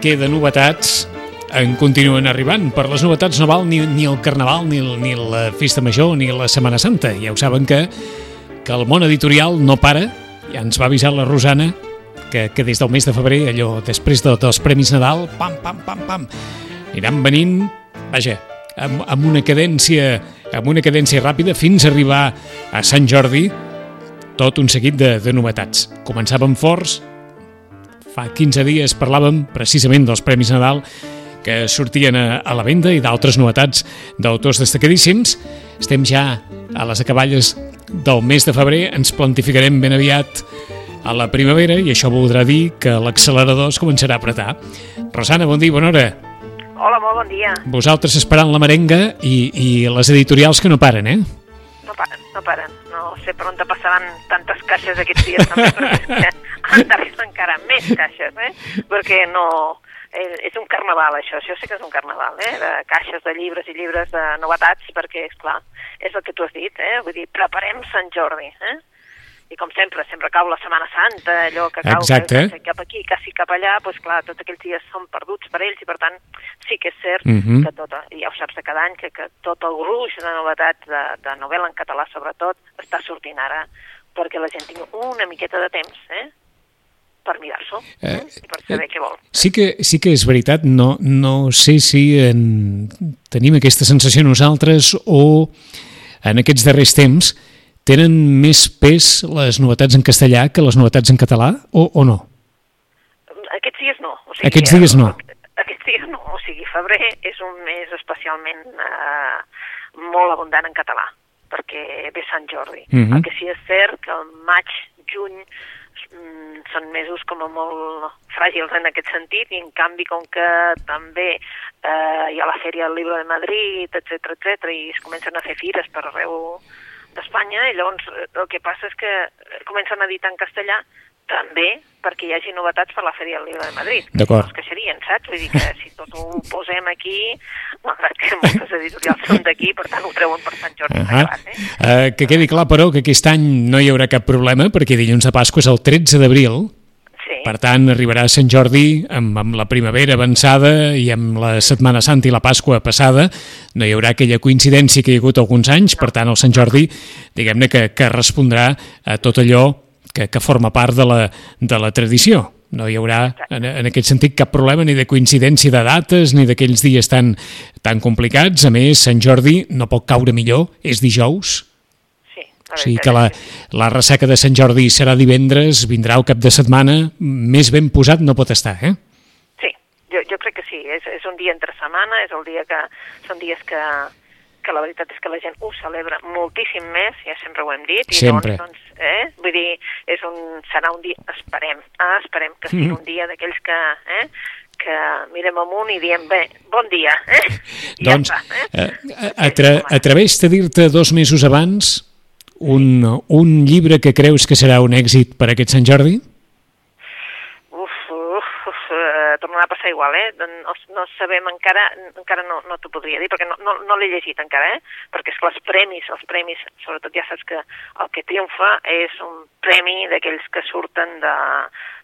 Perquè de novetats en continuen arribant. Per les novetats no val ni, ni el Carnaval, ni, ni la Festa Major, ni la Setmana Santa. Ja ho saben que, que el món editorial no para. Ja ens va avisar la Rosana que, que des del mes de febrer, allò després de, dels Premis Nadal, pam, pam, pam, pam, aniran venint, vaja, amb, amb una cadència amb una cadència ràpida fins a arribar a Sant Jordi tot un seguit de, de novetats. Començàvem forts, fa 15 dies parlàvem precisament dels Premis Nadal que sortien a, a la venda i d'altres novetats d'autors destacadíssims. Estem ja a les acaballes del mes de febrer, ens plantificarem ben aviat a la primavera i això voldrà dir que l'accelerador es començarà a apretar. Rosana, bon dia, bona hora. Hola, molt bon dia. Vosaltres esperant la merenga i, i les editorials que no paren, eh? No paren, no paren. No sé per on te passaran tantes caixes aquests dies també, perquè d'arribar encara més caixes, eh? Perquè no... Eh, és un carnaval, això. Això sí que és un carnaval, eh? De caixes de llibres i llibres de novetats, perquè, és clar, és el que tu has dit, eh? Vull dir, preparem Sant Jordi, eh? I com sempre, sempre cau la Setmana Santa, allò que cau Exacte. que, cap aquí, quasi cap allà, doncs clar, tots aquells dies són perduts per ells i per tant sí que és cert Mhm. que tot, ja ho saps de cada any, que, que tot el gruix de novetats de, de novel·la en català sobretot està sortint ara perquè la gent tingui una miqueta de temps, eh? Per mirar-s'ho eh, Eh, i per saber eh, què vol. Sí que, sí que és veritat, no, no sé si en, tenim aquesta sensació nosaltres o en aquests darrers temps tenen més pes les novetats en castellà que les novetats en català o, o no? Aquests dies no. O sigui, Aquests dies no. Aquests dies no. O sigui, febrer és un mes especialment eh, molt abundant en català, perquè ve Sant Jordi. Mhm. El que sí és cert que el maig, juny, mm, són mesos com a molt fràgils en aquest sentit i en canvi com que també eh, hi ha la Fèria del Llibre de Madrid, etc etc i es comencen a fer fires per arreu d'Espanya i llavors eh, el que passa és que comencen a editar en castellà també perquè hi hagi novetats per la Fèria del Llibre de Madrid. D'acord. No es queixarien, saps? Vull dir que si tot ho posem aquí, malgrat que moltes editorials són d'aquí, per tant ho treuen per Sant Jordi. Uh uh -huh. uh, que quedi clar, però, que aquest any no hi haurà cap problema perquè dilluns de Pasqua és el 13 d'abril, Sí, per tant arribarà Sant Jordi amb, amb la primavera avançada i amb la Setmana Santa i la Pasqua passada, no hi haurà aquella coincidència que hi ha hagut alguns anys, per tant el Sant Jordi, diguem-ne que, que respondrà a tot allò que, que forma part de la, de la tradició. No hi haurà, en, en aquest sentit, cap problema ni de coincidència de dates ni d'aquells dies tan, tan complicats. A més, Sant Jordi no pot caure millor, és dijous, sí. o sigui que la, la ressaca de Sant Jordi serà divendres, vindrà el cap de setmana, més ben posat no pot estar, eh? Sí, jo, jo crec que sí. És, és un dia entre setmana, és el dia que... Són dies que, que la veritat és que la gent ho celebra moltíssim més, ja sempre ho hem dit, i Sempre. llavors, doncs, eh? vull dir, és un, serà un dia, esperem, ah, esperem que sigui Mhm. un dia d'aquells que, eh? que mirem amunt i diem, bé, bon dia, eh? I doncs, ja està, eh, eh? a, tra de dir-te dos mesos abans un, un llibre que creus que serà un èxit per aquest Sant Jordi? Tornarà a passar igual, eh? No, no sabem encara, encara no, no t'ho podria dir, perquè no, no, no l'he llegit encara, eh? Perquè, esclar, els premis, els premis, sobretot ja saps que el que triomfa és un premi d'aquells que surten de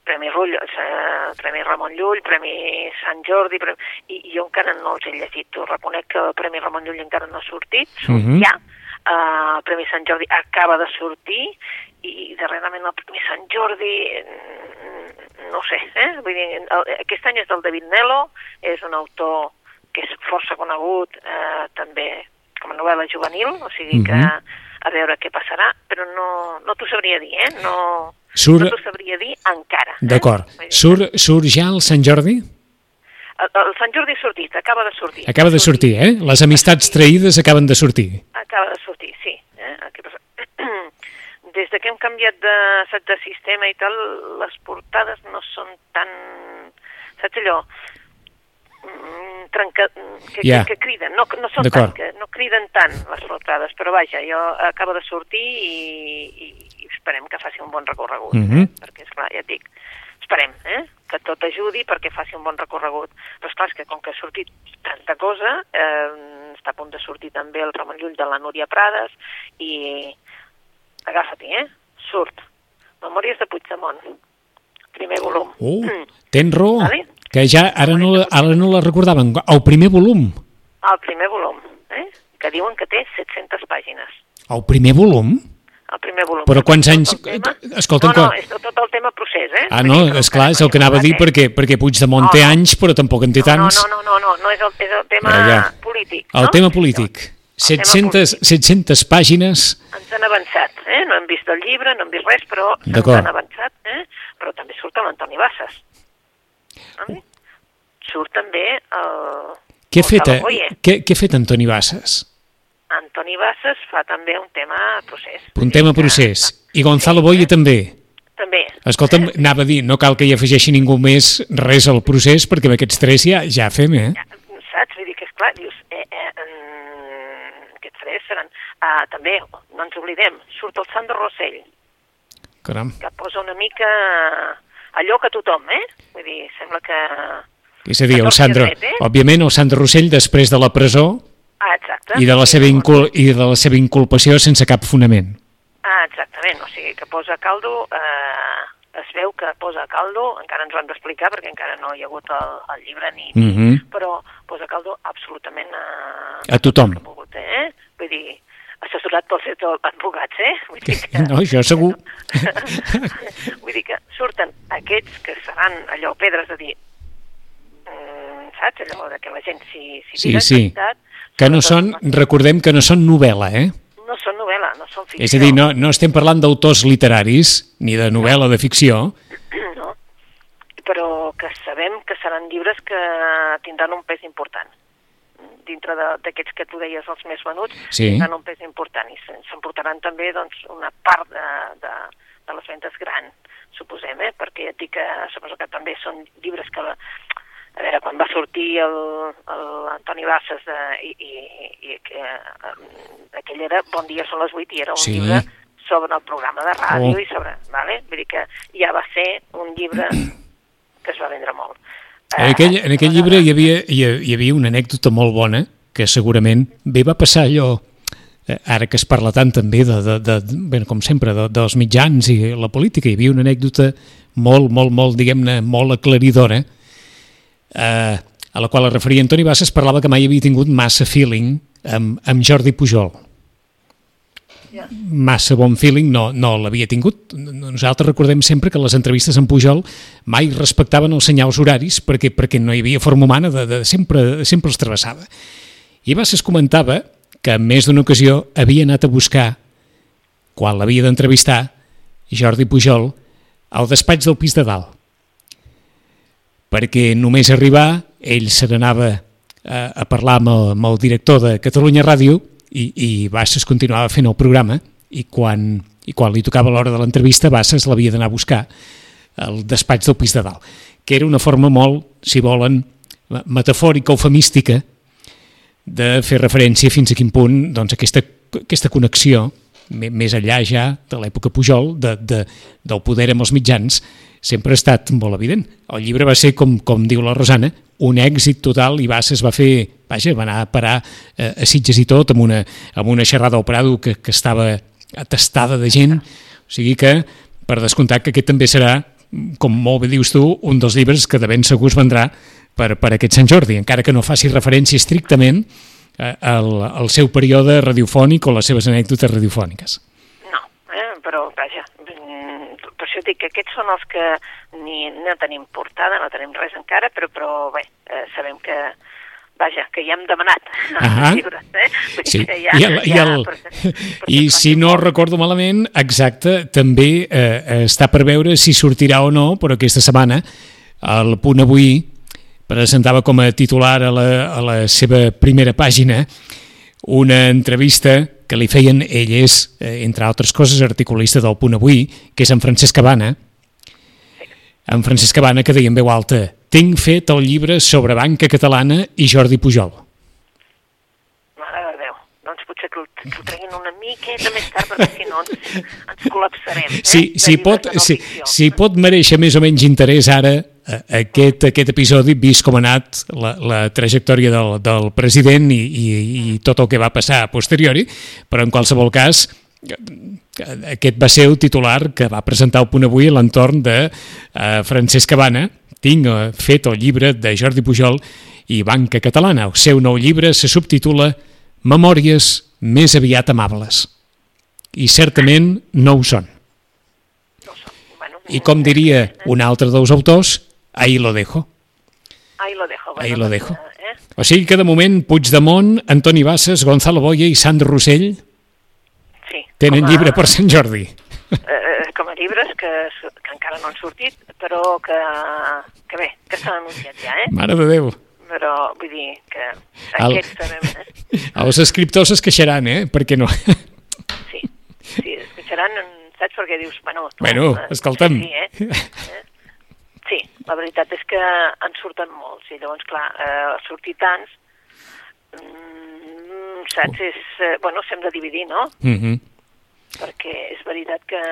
Premi Rull, eh, Premi Ramon Llull, Premi Sant Jordi, premi... I, i jo encara no els he llegit, t'ho reconec que el Premi Ramon Llull encara no ha sortit, surt Mhm. ja, uh, el Premi Sant Jordi acaba de sortir i darrerament el Premi Sant Jordi no sé, eh? Vull dir, el, aquest any és del David Nello, és un autor que és força conegut eh, també com a novel·la juvenil, o sigui que Mhm. a veure què passarà, però no, no t'ho sabria dir, eh? No, Surt- no t'ho sabria dir encara. eh? D'acord. Surt, surt ja el Sant Jordi? El, el Sant Jordi ha sortit, acaba de sortir. Acaba de sortir, eh? Les amistats traïdes acaben de sortir. Acaba de sortir, sí. Eh? El que passa... Des de que hem canviat de, saps, de sistema i tal, les portades no són tan... Saps allò? trenca, que, Ja. que, que criden, no, no són tant, que no criden tant les filtrades, però vaja, jo acabo de sortir i, i, esperem que faci un bon recorregut, Mhm. eh? perquè, esclar, ja et dic, esperem, eh? que tot ajudi perquè faci un bon recorregut. Però esclar, és que com que ha sortit tanta cosa, eh, està a punt de sortir també el Ramon Llull de la Núria Prades i agafa-t'hi, eh? Surt. Memòries de Puigdemont. Primer volum. Oh, Mm. tens raó, Vale. que ja ara no, ara no la recordaven. El primer volum. El primer volum, eh? que diuen que té 700 pàgines. El primer volum? El primer volum. Però quants anys- tema- escolta'm, no, no, quan- és tot, el tema procés, eh? Ah, no, és clar, és el que anava a dir, eh? perquè, perquè Puigdemont No, té no. anys, però tampoc en té tants. No, no, no, no, no és el, és el tema Ah, ja. polític. El no? tema polític. El tema 700, 700 pàgines. Ens han avançat, eh? No hem vist el llibre, no hem vist res, però han avançat, eh? Però també surt l'Antoni Bassas. Vale? Surt també el... Què ha fet, eh, què, què ha fet Antoni Bassas? Antoni Bassas fa també un tema procés. Un tema procés. I Gonzalo Boye també. També. Escolta'm, anava a dir, no cal que hi afegeixi ningú més res al procés, perquè amb aquests tres ja, ja fem, eh? Ja, saps? Vull dir que, esclar, dius, eh, eh, mm, aquests tres seran... Ah, també, no ens oblidem, surt el Sandro Rossell, Caram. que posa una mica allò que tothom, eh? Vull dir, sembla que... És a dir, el 14 Sandro, dret, eh? òbviament, el Sandro Rossell, després de la presó Ah, exacte. i de la seva, incul i de la seva inculpació sense cap fonament. Ah, exactament, o sigui que posa caldo, eh, es veu que posa caldo, encara ens ho han d'explicar perquè encara no hi ha hagut el, el llibre ni, ni Mhm. però posa caldo absolutament a, A tothom. ha pogut, eh? Vull dir, assessorat pels seus advocats, eh? Vull dir que... No, això segur. Vull dir que surten aquests que seran allò pedres de dir, mm, saps? Allò de que la gent s'hi Sí, tira, sí. veritat, Que no són, recordem que no són novel·la, eh? No són novel·la, no són ficció. És a dir, no, no estem parlant d'autors literaris, ni de novel·la de ficció, no? però que sabem que seran llibres que tindran un pes important dintre de- d'aquests que tu deies els més venuts, Sí. tindran un pes important i se- s'emportaran també doncs, una part de, de, de les ventes gran, suposem, eh? perquè ja et dic que suposo que també són llibres que... La, a veure, quan va sortir el- el Antoni Bassas de, i, i, i que, eh, aquell era Bon dia són les 8 i era un Sí. llibre sobre el programa de ràdio Oh. i sobre... Vale? Vull dir que ja va ser un llibre que es va vendre molt. En aquell, en aquell llibre hi havia, hi, hi havia una anècdota molt bona que segurament bé va passar allò eh, ara que es parla tant també de, de, de, bé, com sempre de, dels mitjans i la política, hi havia una anècdota molt, molt, molt, diguem-ne, molt aclaridora eh, a la qual es referia Antoni Bassas parlava que mai havia tingut massa feeling amb, amb Jordi Pujol massa bon feeling no, no l'havia tingut. Nosaltres recordem sempre que les entrevistes amb Pujol mai respectaven els senyals horaris perquè perquè no hi havia forma humana, de, de, sempre, sempre els travessava. I Bassas comentava que en més d'una ocasió havia anat a buscar, quan l'havia d'entrevistar, Jordi Pujol, al despatx del pis de dalt. Perquè només arribar, ell se n'anava a, a parlar amb el, amb el director de Catalunya Ràdio i, i Bassas continuava fent el programa i quan, i quan li tocava l'hora de l'entrevista Bassas l'havia d'anar a buscar al despatx del pis de dalt, que era una forma molt, si volen, metafòrica o famística de fer referència fins a quin punt doncs, aquesta, aquesta connexió més enllà ja de l'època Pujol de, de, del poder amb els mitjans sempre ha estat molt evident. El llibre va ser, com, com diu la Rosana, un èxit total i Bassas va fer, vaja, va anar a parar eh, a Sitges i tot amb una, amb una xerrada al Prado que, que estava atestada de gent, o sigui que per descomptat que aquest també serà com molt bé dius tu, un dels llibres que de ben segur es vendrà per, per aquest Sant Jordi, encara que no faci referència estrictament eh, al, al seu període radiofònic o les seves anècdotes radiofòniques. No, eh? però vaja, per això dic que aquests són els que ni, no tenim portada, no tenim res encara, però, però bé, eh, sabem que vaja, que ja hem demanat Ahà. els llibres, eh? Sí, que i, el, i, el, perquè- perquè i faci si no recordo malament, exacte, també eh, està per veure si sortirà o no, però aquesta setmana el Punt Avui presentava com a titular a la, a la seva primera pàgina una entrevista que li feien, ell és, eh, entre altres coses, articulista del Punt Avui, que és en Francesc Cabana, en Francesc Cabana que deia en veu alta tinc fet el llibre sobre banca catalana i Jordi Pujol. Mare de Déu. Doncs potser que el treguin una miqueta més tard, perquè si no ens, ens col·lapsarem. Eh? Si, si, pot, no si, si pot mereixer més o menys interès ara eh, aquest, aquest episodi, vist com ha anat la, la trajectòria del, del president i, i, i tot el que va passar a posteriori, però en qualsevol cas eh, aquest va ser el titular que va presentar el punt avui a l'entorn de eh, Francesc Cabana. Tinc eh, fet el llibre de Jordi Pujol i Banca Catalana. El seu nou llibre se subtitula Memòries més aviat amables. I certament no ho són. I com diria un altre dels autors, ahí lo dejo. Ahí lo dejo. Bueno, Ahí lo dejo. Eh? O sigui que de moment Puigdemont, Antoni Bassas, Gonzalo Boya i Sandro Rossell Sí. tenen a- llibre per Sant Jordi. eh, com a llibres que, que encara no han sortit, però que, que bé, que s'han anunciat ja, eh? Mare de Déu. Però vull dir que El- aquests sabem, eh? Els escriptors es queixaran, eh? Perquè no. Sí, sí, es queixaran, saps? Perquè dius, bueno... tu, Bueno, eh, escolta'm. Sí, eh? eh? sí, la veritat és que en surten molts, i llavors, clar, eh, sortir tants, mm, saps? És, eh, bueno, s'hem de dividir, no? Mm -hmm. perquè és veritat que,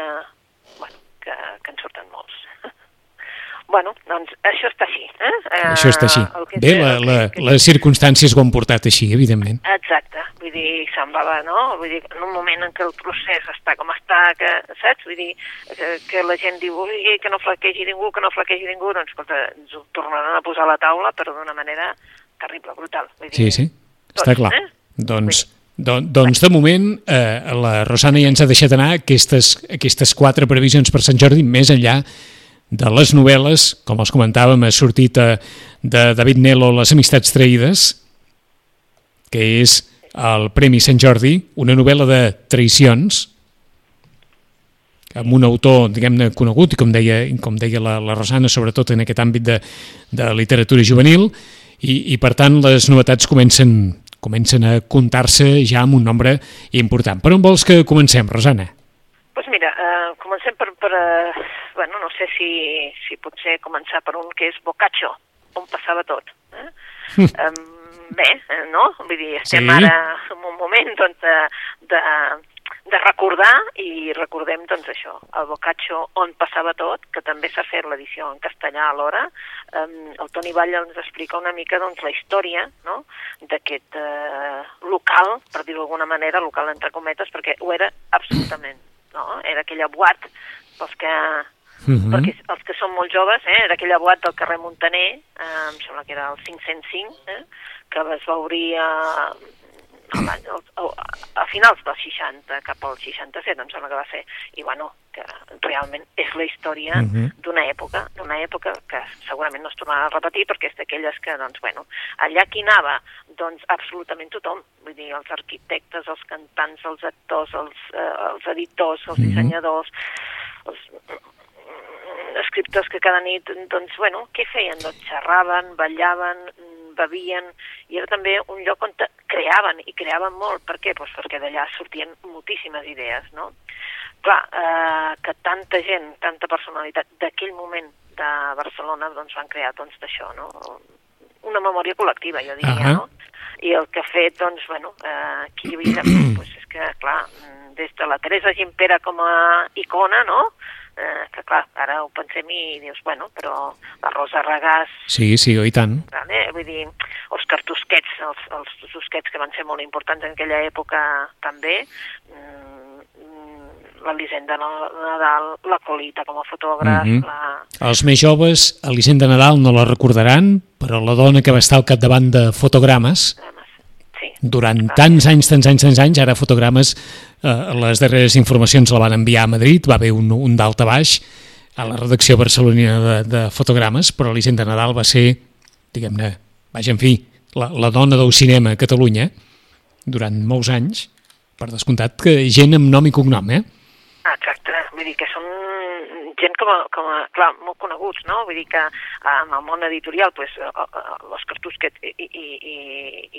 bueno, que, que en surten molts. Bueno, doncs això està així. Eh? Això està així. el que- Bé, la, la, que- les circumstàncies ho han portat així, evidentment. Exacte, vull dir, semblava, no? Vull dir, en un moment en què el procés està com està, que, saps? Vull dir, que, que la gent diu, ui, que no flaquegi ningú, que no flaquegi ningú, doncs, escolta, ens ho tornaran a posar a la taula, però d'una manera terrible, brutal. Vull dir, Sí, sí, està Tots, clar. eh? Doncs, don, doncs de moment eh, la Rosana ja ens ha deixat anar aquestes, aquestes quatre previsions per Sant Jordi, més enllà de les novel·les, com els comentàvem, ha sortit eh, de David Nelo Les amistats traïdes, que és el Premi Sant Jordi, una novel·la de traïcions, amb un autor, diguem-ne, conegut, i com deia, com deia la, la Rosana, sobretot en aquest àmbit de, de literatura juvenil, i, i per tant les novetats comencen, comencen a comptar-se ja amb un nombre important. Per on vols que comencem, Rosana? Doncs mira, eh, comencem per, per eh, bueno, no sé si, si potser començar per un que és Boccaccio, on passava tot. Eh? um, bé, eh, no? Vull dir, estem Sí. ara en un moment doncs, de, de, de recordar i recordem doncs això, el Boccaccio on passava tot, que també s'ha fet l'edició en castellà alhora. Um, el Toni Vall ens explica una mica doncs, la història no? d'aquest eh, local, per dir-ho d'alguna manera, local entre cometes, perquè ho era absolutament. No? Era aquella boat, pels que, Mhm. perquè els que són molt joves, eh, era aquella boat del carrer Montaner, eh, em sembla que era el 505, eh, que es va obrir a, a, finals dels 60, cap al 67, em sembla que va ser. I bueno, que realment és la història Mhm. d'una època, d'una època que segurament no es tornarà a repetir perquè és d'aquelles que, doncs, bueno, allà qui anava, doncs absolutament tothom, vull dir, els arquitectes, els cantants, els actors, els, eh, els editors, els Mhm. dissenyadors, els escriptors que cada nit, doncs, bueno, què feien? Doncs xerraven, ballaven, bevien, i era també un lloc on creaven, i creaven molt. Per què? Pues perquè d'allà sortien moltíssimes idees, no? Clar, eh, que tanta gent, tanta personalitat d'aquell moment de Barcelona doncs van crear doncs d'això, no? Una memòria col·lectiva, jo diria, Ahà. no? I el que ha fet, doncs, bueno, eh, qui hi havia, doncs és que, clar, des de la Teresa Gimpera com a icona, no?, eh, que clar, ara ho pensem i dius, bueno, però la Rosa Regàs, Sí, sí, i tant. vale? vull dir, Òscar Tusquets, els, els Tusquets que van ser molt importants en aquella època també, mm, mm, l'Elisenda Nadal, la Colita com a fotògraf, Mhm. la... Els més joves, Elisenda Nadal no la recordaran, però la dona que va estar al capdavant de fotogrames Sí, durant tants anys, tants anys, tants anys, ara fotogrames, eh, les darreres informacions la van enviar a Madrid, va haver un, un dalt a baix a la redacció barcelonina de, de fotogrames, però Elisenda Nadal va ser, diguem-ne, vaja, en fi, la, la dona del cinema a Catalunya durant molts anys, per descomptat que gent amb nom i cognom, eh? Ah, exacte, vull dir que són gent com a, com a clar, molt coneguts, no? Vull dir que en el món editorial, pues, eh, l'Òscar Tusquet i, i, i,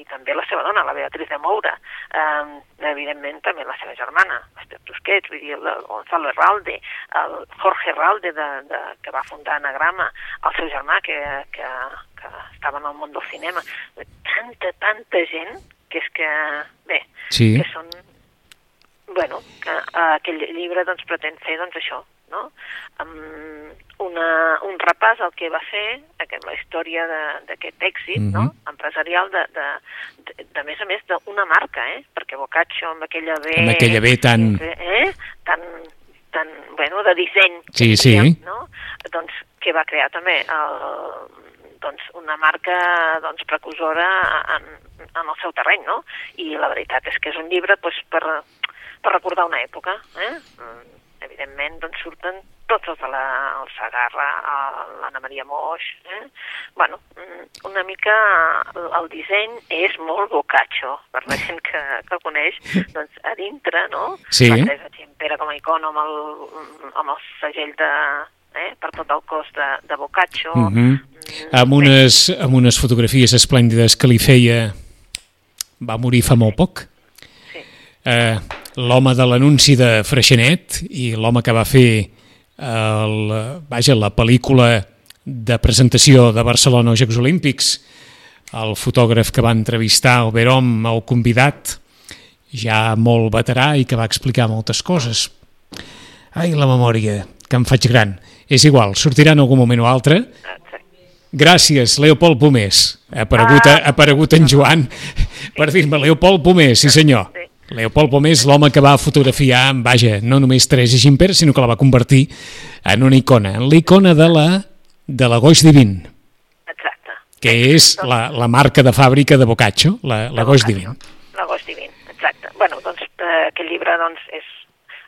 i també la seva dona, la Beatriz de Moura, eh, evidentment també la seva germana, Esther Tusquets, vull dir, el Gonzalo Herralde, el Jorge Herralde, de, de, que va fundar Anagrama, el seu germà, que, que, que estava en el món del cinema. Tanta, tanta gent que és que, bé, Sí. que són... Bueno, que eh, aquell llibre doncs, pretén fer doncs, això, no? Um, una, un repàs al que va ser aquest, la història de- d'aquest èxit Mhm. no? empresarial de, de, de, de, més a més d'una marca, eh? perquè Boccaccio amb aquella B... Amb aquella B tan- Eh? Tan, tan, bueno, de disseny. Sí, sí. diguem, No? Doncs que va crear també el, doncs, una marca doncs, precursora en, en el seu terreny, no? I la veritat és que és un llibre doncs, per, per recordar una època. Eh? Mm, Evidentment, doncs, surten tots els de la, el Sagarra, l'Anna Maria Moix... Eh? Bueno, mm, una mica el, el disseny és molt bocatxo, per la gent que, que el coneix, doncs a dintre, no? Sí. La Teresa com a icona amb el, amb el segell de, eh, per tot el cos de, de Boccaccio. Mhm. Amb Bé, unes, amb unes fotografies esplèndides que li feia... Va morir fa molt poc. Sí. Eh, l'home de l'anunci de Freixenet i l'home que va fer el, vaja, la pel·lícula de presentació de Barcelona als Jocs Olímpics, el fotògraf que va entrevistar el Verom, el convidat, ja molt veterà i que va explicar moltes coses. Ai, la memòria, que em faig gran. És igual, sortirà en algun moment o altre. Gràcies, Leopold Pomés. Ha aparegut, Ah. ha aparegut en Joan per dir-me Leopold Pomés, sí senyor. Leopold Pomés, l'home que va fotografiar, vaja, no només Teresa Gimper, sinó que la va convertir en una icona, en l'icona de la, de la Goix Divin, Exacte. que és la, la marca de fàbrica de Boccaccio, la, la Goix. Divin. L'agost divin, exacte. bueno, doncs eh, aquest llibre doncs, és...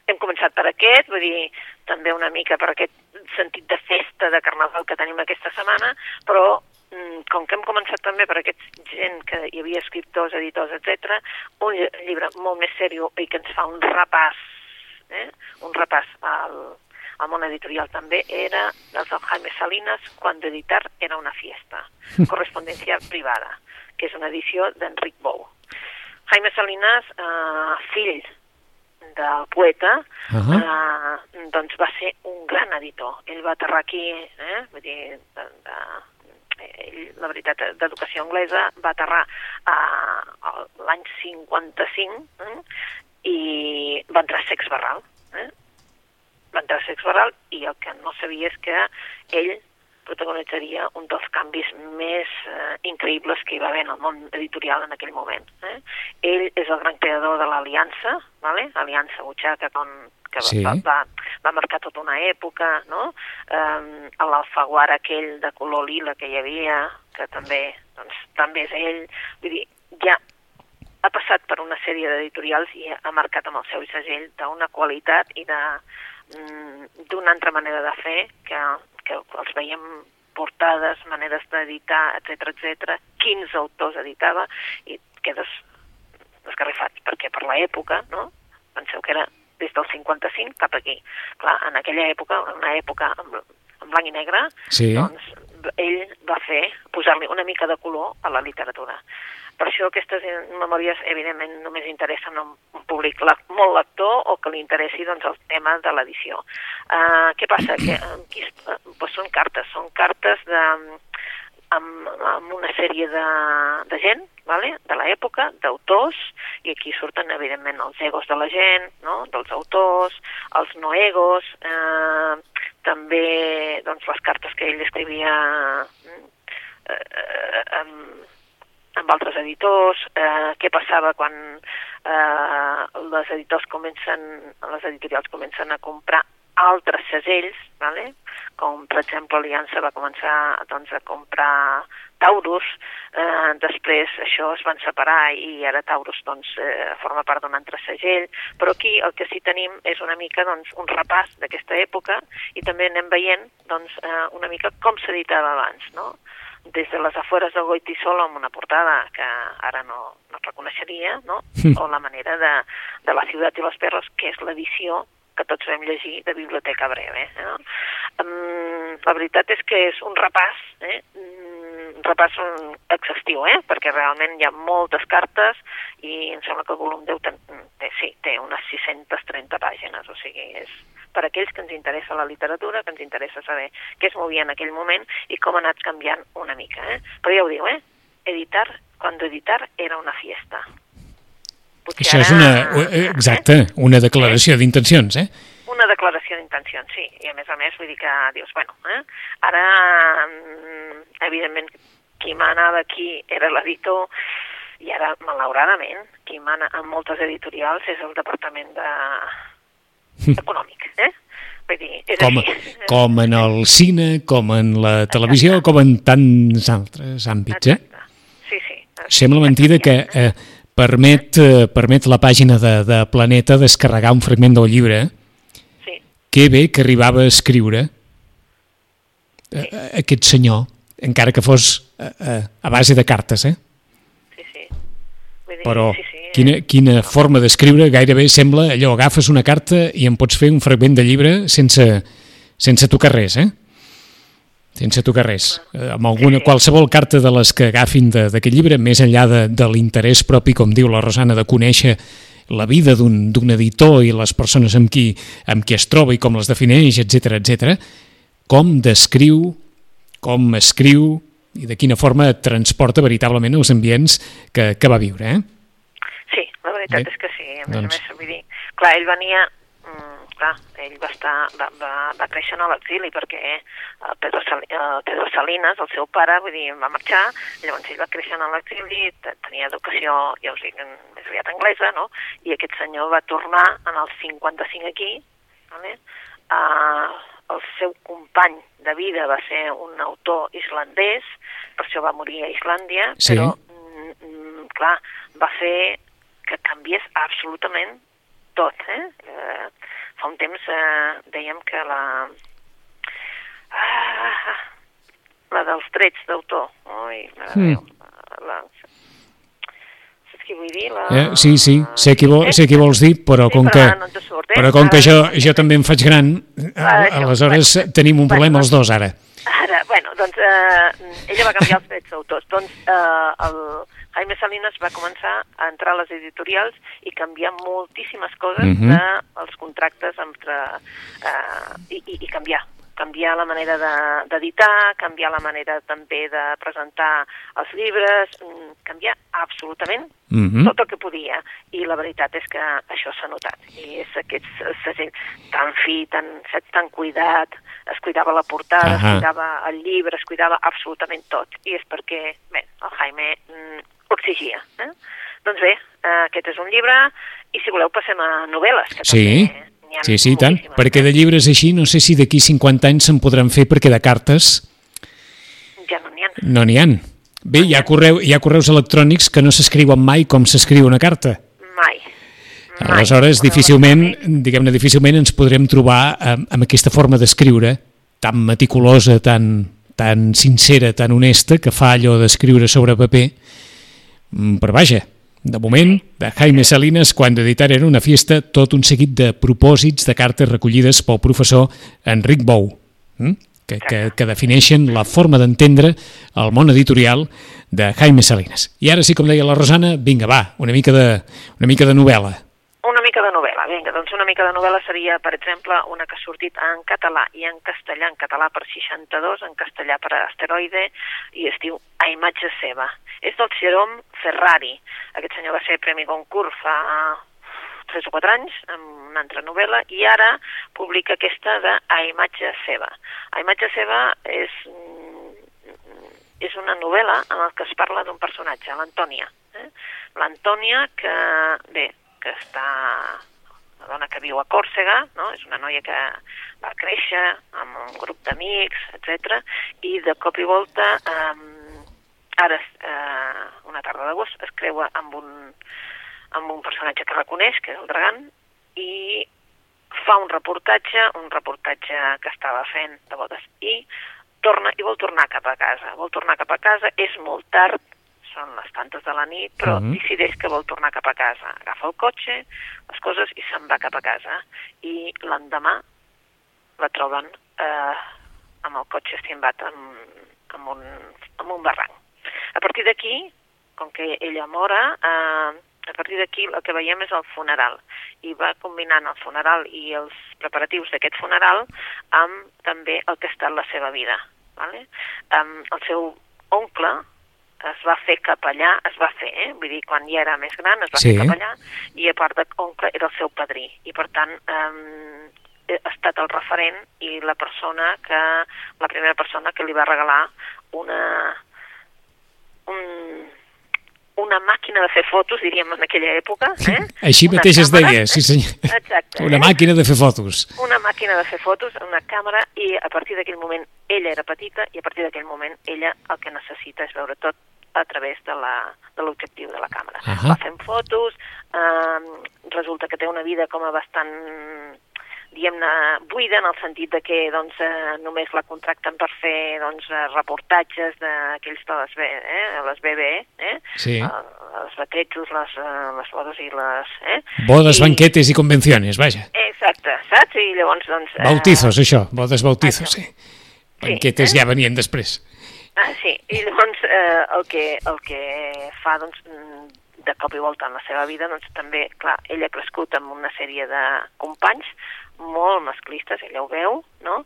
hem començat per aquest, vull dir, també una mica per aquest sentit de festa de carnaval que tenim aquesta setmana, però com que hem començat també per aquest gent que hi havia escriptors, editors, etc, un lli- llibre molt més seriós i que ens fa un repàs, eh? un repàs al, al món editorial també, era dels del Jaime Salinas, quan editar era una fiesta, correspondència privada, que és una edició d'Enric Bou. Jaime Salinas, eh, fill del poeta, Ahà. eh, doncs va ser un gran editor. Ell va aterrar aquí, eh, vull dir, de, de, ell, la veritat, d'educació anglesa, va aterrar eh, l'any 55 eh, i va entrar a Sex Barral. Eh? Va entrar a Sex Barral i el que no sabia és que ell protagonitzaria un dels canvis més eh, increïbles que hi va haver en el món editorial en aquell moment. Eh? Ell és el gran creador de l'Aliança, vale? Aliança Butxaca, com, que Sí. va, va, va marcar tota una època, no? Eh, L'Alfaguara aquell de color lila que hi havia, que també, doncs, també és ell. Vull dir, ja ha passat per una sèrie d'editorials i ha marcat amb el seu segell d'una qualitat i de mm, d'una altra manera de fer que, que els veiem portades, maneres d'editar, etc etc. quins autors editava i quedes desgarrifats, perquè per l'època, no? penseu que era des del 55 cap aquí. Clar, en aquella època, una època en, en blanc i negre, Sí. doncs ell va fer posar-li una mica de color a la literatura. Per això aquestes memòries, evidentment, només interessen a un públic molt lector o que li interessi doncs, el tema de l'edició. Uh, què passa? Que, uh, aquí, uh, doncs són cartes, són cartes de, amb, amb una sèrie de, de gent, vale? de l'època, d'autors, i aquí surten, evidentment, els egos de la gent, no? dels autors, els no egos, eh, també doncs, les cartes que ell escrivia mm, eh, amb, amb altres editors, eh, què passava quan eh, les editors comencen, les editorials comencen a comprar altres segells, vale? com per exemple Aliança va començar doncs, a comprar Taurus, eh, després això es van separar i ara Taurus doncs, eh, forma part d'un altre segell, però aquí el que sí tenim és una mica doncs, un repàs d'aquesta època i també anem veient doncs, eh, una mica com s'editava abans, no? des de les afueres del Goitisol amb una portada que ara no, no reconeixeria, no? o la manera de, de La ciutat i los perros, que és l'edició que tots vam llegir de Biblioteca Breve. Eh? Um, la veritat és que és un repàs eh? Mm, un repàs exhaustiu, eh? perquè realment hi ha moltes cartes i em sembla que el volum 10 ten, té, sí, té unes 630 pàgines, o sigui, és per aquells que ens interessa la literatura, que ens interessa saber què es movia en aquell moment i com ha anat canviant una mica. Eh? Però ja ho diu, eh? editar, quan editar era una fiesta. Potser Això és una, eh? exacte, una declaració d'intencions, eh? una declaració d'intencions, sí, i a més a més vull dir que dius, bueno, eh? ara mm, evidentment qui manava aquí era l'editor i ara, malauradament, qui mana en moltes editorials és el departament de... econòmic, eh? Vull dir, és com, així. com en el cine, com en la televisió, Exacte. com en tants altres àmbits, eh? Exacte. Sí, sí. Sembla mentida que eh, permet, eh, permet la pàgina de, de Planeta descarregar un fragment del llibre que bé que arribava a escriure sí. aquest senyor, encara que fos a, a, a base de cartes, eh? Sí, sí. Vull dir, Però sí, sí, quina, quina forma d'escriure, gairebé sembla allò, agafes una carta i en pots fer un fragment de llibre sense, sense tocar res, eh? Sense tocar res. Eh, amb alguna, qualsevol carta de les que agafin d'aquest llibre, més enllà de, de l'interès propi, com diu la Rosana, de conèixer la vida d'un editor i les persones amb qui, amb qui es troba i com les defineix, etc etc, com descriu, com escriu i de quina forma transporta veritablement els ambients que, que va viure, eh? Sí, la veritat Bé, és que sí. A més doncs... a més, vull dir, clar, ell venia clar, ell va, estar, va, va, va créixer a l'exili perquè eh, Pedro, Sal, eh, Pedro Salinas, el seu pare, vull dir, va marxar, llavors ell va créixer a l'exili, tenia educació, ja us dic, més aviat anglesa, no? I aquest senyor va tornar en el 55 aquí, vale? Uh, el seu company de vida va ser un autor islandès, per això va morir a Islàndia, sí. però, mm, mm, clar, va fer que canviés absolutament tot, eh? eh fa un temps eh, dèiem que la... Ah, la dels drets d'autor. Ui, mm. la, saps què vull dir? La... Eh, sí, sí, sé què, vol, sé què vols dir, però com que, no surt, eh? però com que jo, jo també em faig gran, ah, aleshores bueno, tenim un problema bueno, els dos ara. Ara, bueno, doncs eh, ella va canviar els drets d'autors. Doncs eh, el, Jaime Salinas va començar a entrar a les editorials i canviar moltíssimes coses uh -huh. dels de, contractes entre, eh, i, i, i canviar canviar la manera d'editar, de, canviar la manera també de presentar els llibres, mm, canviar absolutament uh -huh. tot el que podia. I la veritat és que això s'ha notat. I és aquest segell tan fi, tan, tan cuidat, es cuidava la portada, uh -huh. es cuidava el llibre, es cuidava absolutament tot. I és perquè, bé, el Jaime mm, ho exigia. Eh? Doncs bé, eh, aquest és un llibre i si voleu passem a novel·les. Que sí, sí, sí, tant. Perquè de llibres així no sé si d'aquí 50 anys se'n podran fer perquè de cartes... Ja no n'hi ha. No n'hi ha. Bé, hi ha, correu, hi ha correus electrònics que no s'escriuen mai com s'escriu una carta. Mai. Aleshores, difícilment, diguem-ne, difícilment ens podrem trobar amb, amb aquesta forma d'escriure tan meticulosa, tan, tan sincera, tan honesta, que fa allò d'escriure sobre paper, però vaja, de moment, de Jaime Salinas, quan d'editar era una fiesta, tot un seguit de propòsits de cartes recollides pel professor Enric Bou, hm? que, que, que defineixen la forma d'entendre el món editorial de Jaime Salinas. I ara sí, com deia la Rosana, vinga, va, una mica de, una mica de novel·la. Una mica de novel·la, vinga, doncs una mica de novel·la seria, per exemple, una que ha sortit en català i en castellà, en català per 62, en castellà per asteroide, i es diu A imatge seva. És del Jerome Ferrari. Aquest senyor va ser Premi Goncourt fa 3 o 4 anys, amb una altra novel·la, i ara publica aquesta de A imatge seva. A imatge seva és, és una novel·la en la que es parla d'un personatge, l'Antònia. Eh? L'Antònia que, bé, que està una dona que viu a Còrsega, no? és una noia que va créixer amb un grup d'amics, etc. i de cop i volta, eh, ara, eh, una tarda d'agost, es creua amb un, amb un personatge que reconeix, que és el Dragan, i fa un reportatge, un reportatge que estava fent de bodes, i torna i vol tornar cap a casa. Vol tornar cap a casa, és molt tard, són les tantes de la nit, però uh -huh. decideix que vol tornar cap a casa. Agafa el cotxe, les coses, i se'n va cap a casa. I l'endemà la troben eh, amb el cotxe estimbat amb, amb un, amb un barranc. A partir d'aquí, com que ella mora, eh, a partir d'aquí el que veiem és el funeral i va combinant el funeral i els preparatius d'aquest funeral amb també el que ha estat la seva vida. Vale? Um, el seu oncle es va fer capellà, es va fer, eh? vull dir, quan ja era més gran es va Sí. fer capellà i a part de oncle era el seu padrí i per tant um, ha estat el referent i la persona que, la primera persona que li va regalar una un, una màquina de fer fotos, diríem en aquella època. Eh? Així Una mateix es càmera. deia, sí senyor. Exacte. Una eh? màquina de fer fotos. una màquina de fer fotos, una càmera, i a partir d'aquell moment ella era petita i a partir d'aquell moment ella el que necessita és veure tot a través de l'objectiu de, de la càmera. Ahà. Va fent fotos, eh, resulta que té una vida com a bastant diguem-ne, buida en el sentit de que doncs, eh, només la contracten per fer doncs, eh, reportatges d'aquells de les, B, eh, les BB, eh? Sí. Eh, els baquetos, les, eh, les bodes i les... Eh? Bodes, I- banquetes i convenciones, vaja. Exacte, saps? I llavors, doncs... eh, Bautizos, això, bodes bautizos, Això. sí. Banquetes ja venien després. Ah, sí, i llavors eh, el, que, el que fa doncs, de cop i volta en la seva vida, doncs també, clar, ella ha crescut amb una sèrie de companys molt masclistes, ella ho veu, no?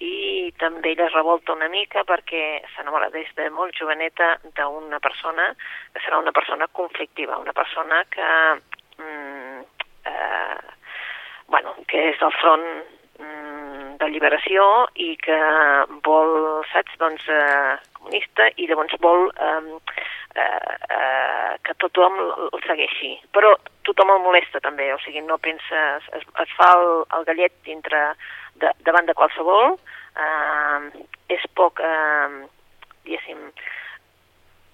I també ella es revolta una mica perquè s'enamora des de molt joveneta d'una persona que serà una persona conflictiva, una persona que, mm, eh, bueno, que és del front mm, d'alliberació i que vol, saps, doncs, eh, comunista i llavors vol eh, eh, eh, que tothom el segueixi. Però tothom el molesta també, o sigui, no penses, es, es fa el, el gallet dintre, de, davant de qualsevol, eh, és poc, eh, diguéssim,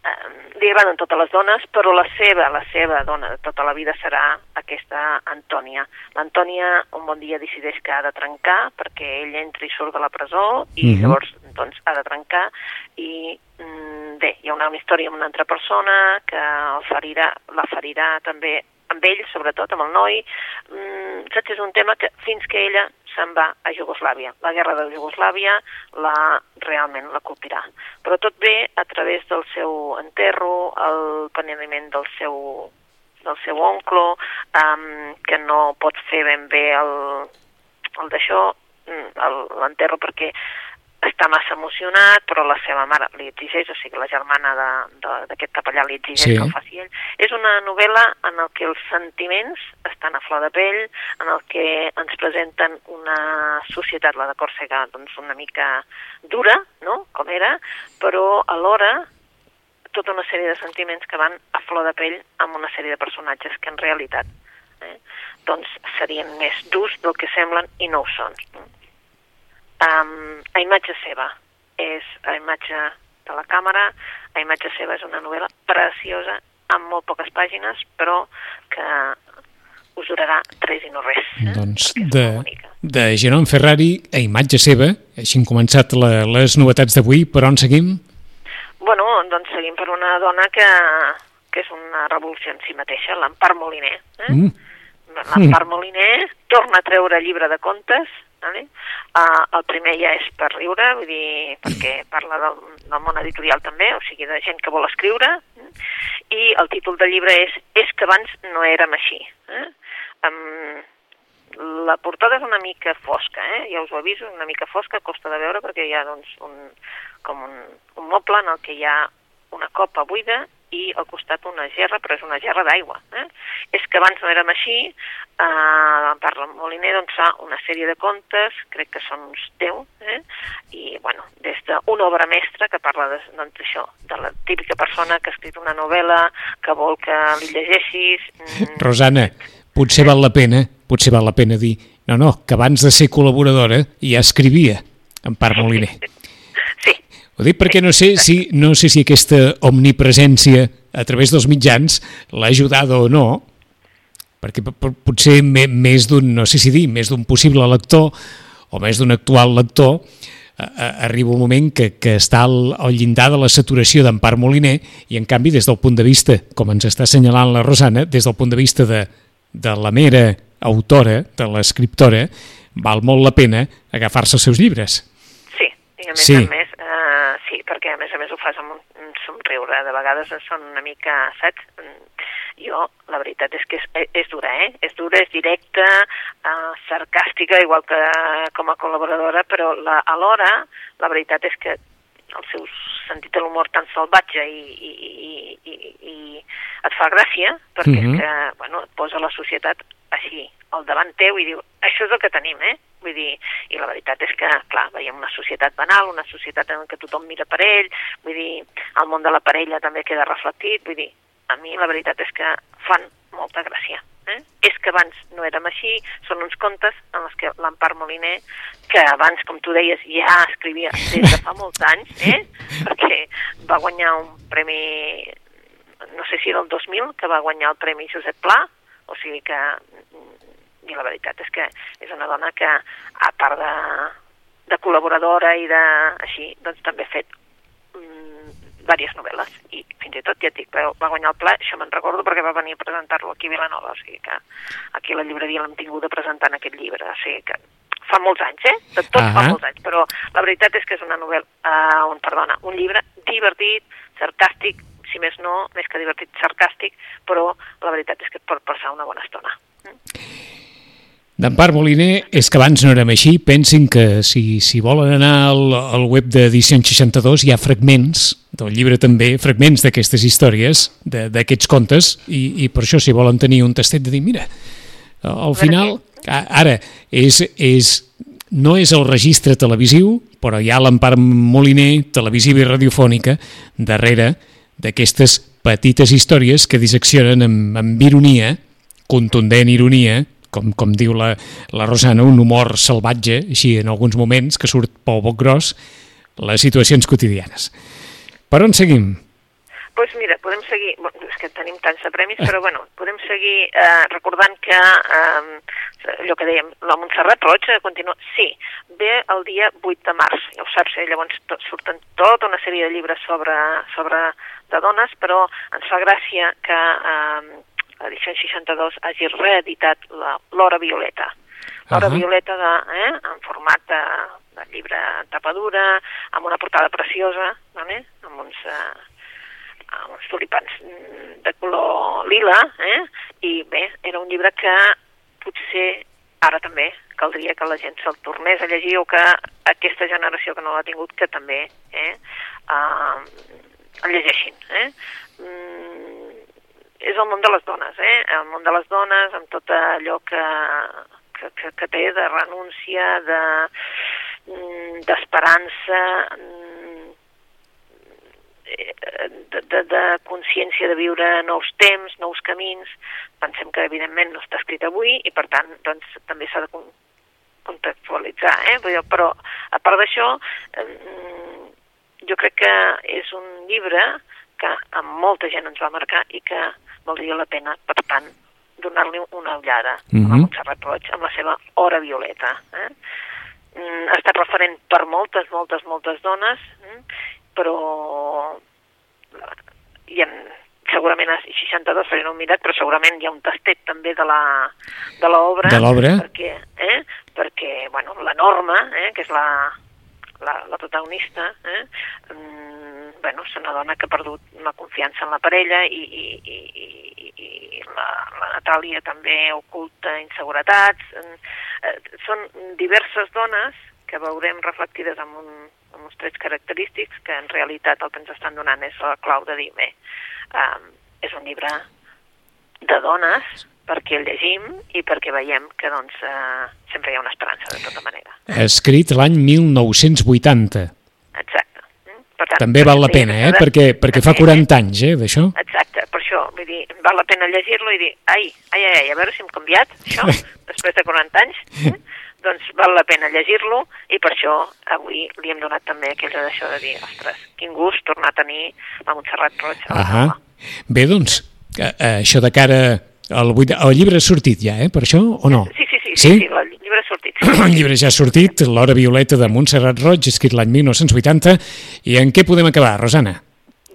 eh, li agraden totes les dones, però la seva, la seva dona de tota la vida serà aquesta Antònia. L'Antònia un bon dia decideix que ha de trencar perquè ell entra i surt de la presó i Mhm. llavors doncs, ha de trencar i mm, bé, hi ha una, història amb una altra persona que el ferirà, la ferirà també amb ell, sobretot amb el noi. Mm, saps, és un tema que fins que ella se'n va a Jugoslàvia. La guerra de Jugoslàvia la, realment la colpirà. Però tot ve a través del seu enterro, el penediment del seu, del seu oncle, um, que no pot fer ben bé el, el d'això, mm, l'enterro perquè està massa emocionat, però la seva mare li exigeix, o sigui, la germana d'aquest capellà li exigeix Sí. que el faci ell. És una novel·la en el que els sentiments estan a flor de pell, en el que ens presenten una societat, la de Còrsega, doncs una mica dura, no?, com era, però alhora tota una sèrie de sentiments que van a flor de pell amb una sèrie de personatges que en realitat eh, doncs serien més durs del que semblen i no ho són. Um, a imatge seva és a imatge de la càmera, a imatge seva és una novel·la preciosa amb molt poques pàgines, però que us durarà tres i no res. Eh? Doncs de, de Jerome Ferrari a imatge seva, així han començat la, les novetats d'avui, per on seguim? Bueno, doncs seguim per una dona que, que és una revolució en si mateixa, l'Empar Moliner. Eh? Mm. L'Empar Moliner torna a treure llibre de contes, vale? uh, el primer ja és per riure, vull dir, perquè parla del, del món editorial també, o sigui, de gent que vol escriure, eh? i el títol del llibre és És que abans no érem així. Eh? Um, la portada és una mica fosca, eh? ja us ho aviso, una mica fosca, costa de veure perquè hi ha doncs, un, com un, un moble en el que hi ha una copa buida i al costat una gerra, però és una gerra d'aigua. Eh? És que abans no érem així, eh, parla Moliner, doncs fa una sèrie de contes, crec que són uns 10, eh? i bueno, des d'una obra mestra que parla de, doncs, això, de la típica persona que ha escrit una novel·la, que vol que li llegeixis... mm, Rosana, potser val la pena, potser val la pena dir, no, no, que abans de ser col·laboradora ja escrivia en part Moliner. Sí, Ho dic perquè no sé si, no sé si aquesta omnipresència a través dels mitjans l'ha ajudat o no, perquè potser més d'un, no sé si dir, més d'un possible lector o més d'un actual lector arriba un moment que, que està al, al llindar de la saturació d'Empar Moliner i en canvi des del punt de vista, com ens està assenyalant la Rosana, des del punt de vista de, de la mera autora, de l'escriptora, val molt la pena agafar-se els seus llibres. Sí, i a més Sí. a més, perquè a més a més ho fas amb un, somriure, de vegades són una mica, saps? Jo, la veritat és que és, és dura, eh? És dura, és directa, eh, sarcàstica, igual que com a col·laboradora, però la, alhora la veritat és que el seu sentit de l'humor tan salvatge i, i, i, i, i et fa gràcia, perquè uh -huh. és que, bueno, et posa la societat així, al davant teu i diu, això és el que tenim, eh? Vull dir, i la veritat és que, clar, veiem una societat banal, una societat en què tothom mira per ell, vull dir, el món de la parella també queda reflectit, vull dir, a mi la veritat és que fan molta gràcia. Eh? És que abans no érem així, són uns contes en els que l'Empar Moliner, que abans, com tu deies, ja escrivia des de fa molts anys, eh? perquè va guanyar un premi, no sé si era el 2000, que va guanyar el Premi Josep Pla, o sigui que, i la veritat és que és una dona que, a part de, de col·laboradora i de, així, doncs també ha fet diverses novel·les i fins i tot, ja et dic, va guanyar el pla, això me'n recordo perquè va venir a presentar-lo aquí a Vilanova, o sigui que aquí a la llibreria l'hem tingut presentant aquest llibre, o sigui que fa molts anys, eh? De tot uh -huh. fa molts anys, però la veritat és que és una novel·la, uh, un, perdona, un llibre divertit, sarcàstic, si més no, més que divertit, sarcàstic, però la veritat és que et pot passar una bona estona. Mm? D'Empar Moliner, és que abans no érem així. Pensin que si, si volen anar al, al web d'Edició 62 hi ha fragments, del llibre també, fragments d'aquestes històries, d'aquests contes, i, i per això si volen tenir un tastet de dir, mira, al final, ara, és, és, no és el registre televisiu, però hi ha l'Empar Moliner, televisiva i radiofònica, darrere d'aquestes petites històries que disseccionen amb, amb ironia, contundent ironia, com, com diu la, la Rosana, un humor salvatge, així en alguns moments, que surt pel boc gros, les situacions quotidianes. Per on seguim? Doncs pues mira, podem seguir, bueno, és que tenim tants de premis, però bueno, podem seguir eh, recordant que eh, allò que dèiem, la Montserrat Roig continua, sí, ve el dia 8 de març, ja ho saps, eh? llavors tot, surten tota una sèrie de llibres sobre, sobre de dones, però ens fa gràcia que eh, l'edició 62 hagi reeditat l'Hora Violeta. L'Hora uh -huh. Violeta de, eh, en format de, de llibre tapadura, amb una portada preciosa, eh, amb uns... Eh, amb uns tulipans de color lila, eh? i bé, era un llibre que potser ara també caldria que la gent se'l tornés a llegir o que aquesta generació que no l'ha tingut que també eh, uh, el llegeixin. Eh? Mm, és el món de les dones, eh? El món de les dones amb tot allò que, que, que, que té de renúncia, de mm, d'esperança, mm, de, de, de consciència de viure nous temps, nous camins. Pensem que, evidentment, no està escrit avui i, per tant, doncs, també s'ha de contextualitzar. Eh? Però, a part d'això, jo crec que és un llibre que amb molta gent ens va marcar i que valdria la pena, per tant, donar-li una ullada uh -huh. a la. Montserrat Roig amb la seva hora violeta. Eh? Mm, ha estat referent per moltes, moltes, moltes dones, eh? però hi ha, segurament a 62 faré un mirat, però segurament hi ha un tastet també de l'obra. De l'obra? Perquè, eh? perquè bueno, la Norma, eh? que és la, la, la protagonista, eh? Mm, bueno, és una dona que ha perdut una confiança en la parella i, i, i, i la, la Natàlia també oculta inseguretats. Eh, són diverses dones que veurem reflectides en, un, en uns trets característics que en realitat el que ens estan donant és la clau de dir, bé, eh, és un llibre de dones perquè el llegim i perquè veiem que doncs, eh, sempre hi ha una esperança de tota manera. Escrit l'any 1980. Exacte. Per tant, També val la pena, eh? Perquè, perquè fa 40 anys, eh, d'això. Exacte, per això, vull dir, val la pena llegir-lo i dir, ai, ai, ai, a veure si hem canviat, això, després de 40 anys, eh? doncs val la pena llegir-lo i per això avui li hem donat també aquella d'això de dir, ostres, quin gust tornar a tenir la Montserrat Roig. Ah Bé, doncs, eh, eh, això de cara al, el llibre ha sortit ja, eh, per això, o no? Sí, sí, sí, sí, el llibre ha sortit. el llibre ja ha sortit, L'Hora Violeta de Montserrat Roig, escrit l'any 1980, i en què podem acabar, Rosana?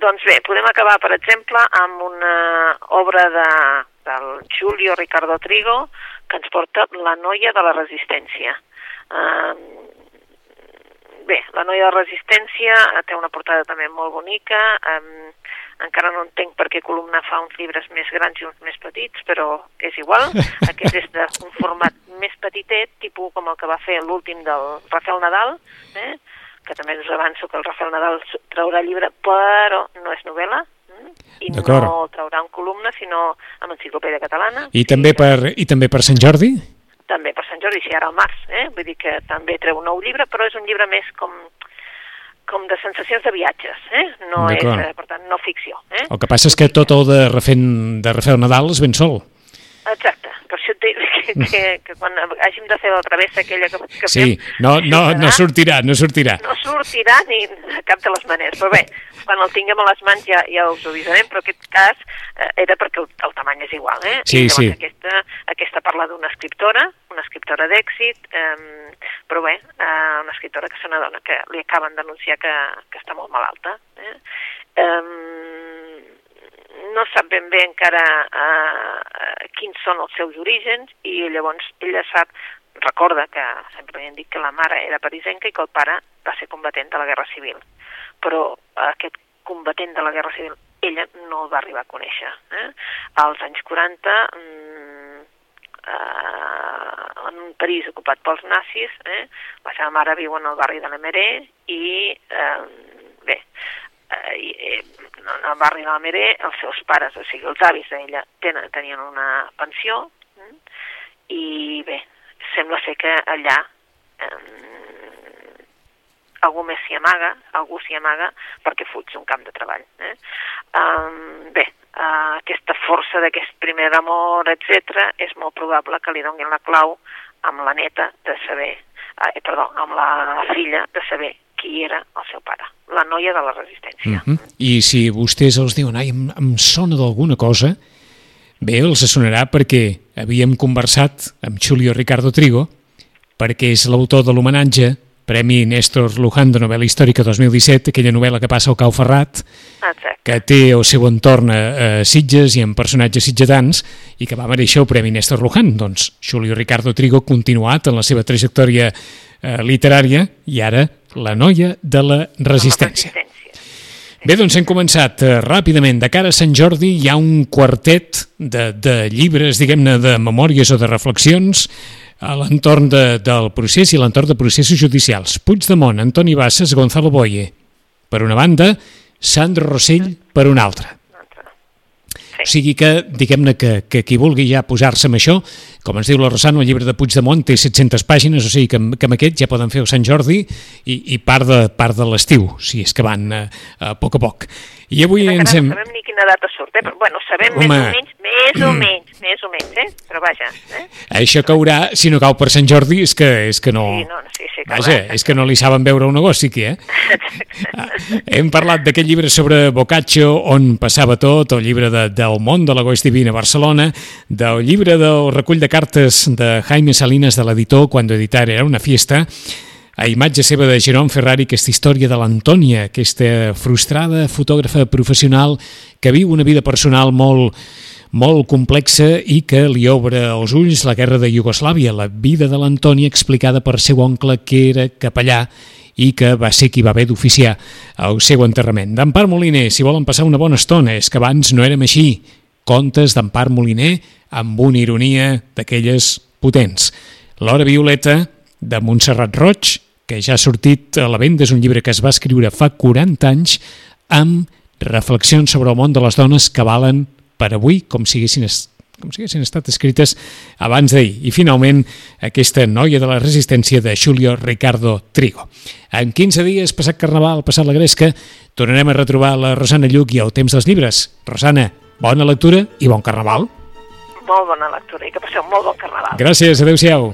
Doncs bé, podem acabar, per exemple, amb una obra de, del Julio Ricardo Trigo, que ens porta La noia de la resistència. Uh, bé, La noia de resistència eh, té una portada també molt bonica, um, encara no entenc per què Columna fa uns llibres més grans i uns més petits, però és igual. Aquest és d'un format més petitet, tipus com el que va fer l'últim del Rafael Nadal, eh? que també us avanço que el Rafael Nadal traurà llibre, però no és novel·la, eh? i no traurà en columna, sinó amb enciclopèdia catalana. I, també per, I també per Sant Jordi? També per Sant Jordi, si ara al març, eh? vull dir que també treu un nou llibre, però és un llibre més com com de sensacions de viatges, eh? no és, eh, per tant, no ficció. Eh? El que passa és que tot el de refent, de refer Nadal és ben sol. Exacte, per això et que, que, que quan hàgim de fer la travessa aquella que, que sí, fem... No, no, no sortirà, no sortirà. No sortirà ni a cap de les maneres, però bé, quan el tinguem a les mans ja, ja us ho avisarem, però aquest cas eh, era perquè el, el tamany és igual, eh? Sí, I, sí. Aquesta, aquesta parla d'una escriptora, una escriptora d'èxit, eh, però bé, eh, una escriptora que és una dona que li acaben d'anunciar que, que està molt malalta. Eh? Eh, no sap ben bé encara eh, quins són els seus orígens i llavors ella sap, recorda que sempre li han dit que la mare era parisenca i que el pare va ser combatent de la Guerra Civil. Però aquest combatent de la Guerra Civil ella no el va arribar a conèixer. Eh? Als anys 40, mm, eh, en un París ocupat pels nazis, eh? la seva mare viu en el barri de l'Emeré i, eh, bé, eh, eh, en el barri de la Meré, els seus pares, o sigui, els avis d'ella, tenen, tenien una pensió, eh? i bé, sembla ser que allà eh, algú més s'hi amaga, algú s'hi amaga perquè fuig d'un camp de treball. Eh? Um, bé, uh, aquesta força d'aquest primer amor, etc, és molt probable que li donin la clau amb la neta de saber, eh, perdó, amb la filla de saber qui era el seu pare, la noia de la resistència. Uh -huh. I si vostès els diuen, ai, em, em sona d'alguna cosa, bé, els sonarà perquè havíem conversat amb Julio Ricardo Trigo, perquè és l'autor de l'homenatge Premi Néstor Luján de novel·la històrica 2017, aquella novel·la que passa al Cau Ferrat, Exacte. que té el seu entorn a, a Sitges i en personatges sitgetans, i que va mereixer el Premi Néstor Luján. Doncs Julio Ricardo Trigo continuat en la seva trajectòria eh, literària i ara la noia de la resistència. Bé, doncs hem començat eh, ràpidament. De cara a Sant Jordi hi ha un quartet de, de llibres, diguem-ne, de memòries o de reflexions a l'entorn de, del procés i l'entorn de processos judicials. Puigdemont, Antoni Bassas, Gonzalo Boye, per una banda, Sandro Rossell per una altra. O sigui que, diguem-ne que, que qui vulgui ja posar-se amb això, com ens diu la Rosana, el llibre de Puigdemont té 700 pàgines, o sigui que, que amb aquest ja poden fer el Sant Jordi i, i part de, part de l'estiu, si és que van a, a poc a poc. I avui Encara ens hem... no sabem ni quina data surt, eh? però bueno, sabem Home. més o menys, més o menys, més o menys, eh? però vaja. Eh? Això caurà, si no cau per Sant Jordi, és que, és que no... Sí, no, sí, sí, vaja, és que no li saben veure un negoci aquí, eh? Hem parlat d'aquest llibre sobre Boccaccio, on passava tot, el llibre de, del món de l'agost divina a Barcelona, del llibre del recull de cartes de Jaime Salinas de l'editor, quan editar era una fiesta, a imatge seva de Jerome Ferrari aquesta història de l'Antònia, aquesta frustrada fotògrafa professional que viu una vida personal molt, molt complexa i que li obre els ulls la guerra de Iugoslàvia, la vida de l'Antònia explicada per seu oncle que era capellà i que va ser qui va haver d'oficiar el seu enterrament. D'Empar Moliner, si volen passar una bona estona, és que abans no érem així. Contes d'Empar Moliner amb una ironia d'aquelles potents. L'Hora Violeta, de Montserrat Roig, que ja ha sortit a la venda, és un llibre que es va escriure fa 40 anys amb reflexions sobre el món de les dones que valen per avui com si haguessin, com si haguessin estat escrites abans d'ahir. I finalment, aquesta noia de la resistència de Julio Ricardo Trigo. En 15 dies, passat Carnaval, passat la Gresca, tornarem a retrobar la Rosana Lluc i el temps dels llibres. Rosana, bona lectura i bon Carnaval. Molt bona lectura i que passeu molt bon Carnaval. Gràcies, adeu-siau.